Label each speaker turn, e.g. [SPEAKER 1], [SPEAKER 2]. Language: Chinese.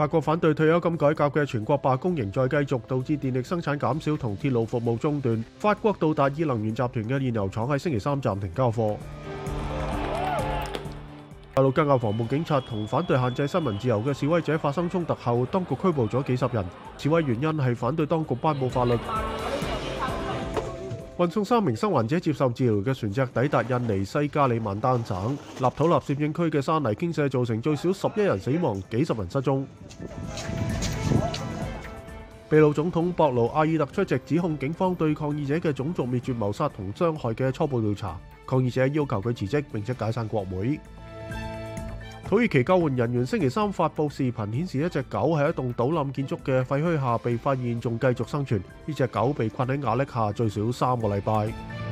[SPEAKER 1] 法国反对退休金改革嘅全国罢工仍在继续，导致电力生产减少同铁路服务中断。法国到达伊能源集团嘅炼油厂喺星期三暂停交货。大陆加压防暴警察同反对限制新闻自由嘅示威者发生冲突后，当局拘捕咗几十人。示威原因系反对当局颁布法律。运送三名生还者接受治疗嘅船只抵达印尼西加里曼丹省。立土立摄影区嘅山泥倾泻造成最少十一人死亡，几十人失踪。秘鲁总统博卢阿尔特出席指控警方对抗议者嘅种族灭绝、谋杀同伤害嘅初步调查，抗议者要求佢辞职，并且解散国会。土耳其救援人員星期三發布視頻，顯示一隻狗喺一棟倒冧建築嘅廢墟下被發現，仲繼續生存。呢只狗被困喺瓦力下最少三個禮拜。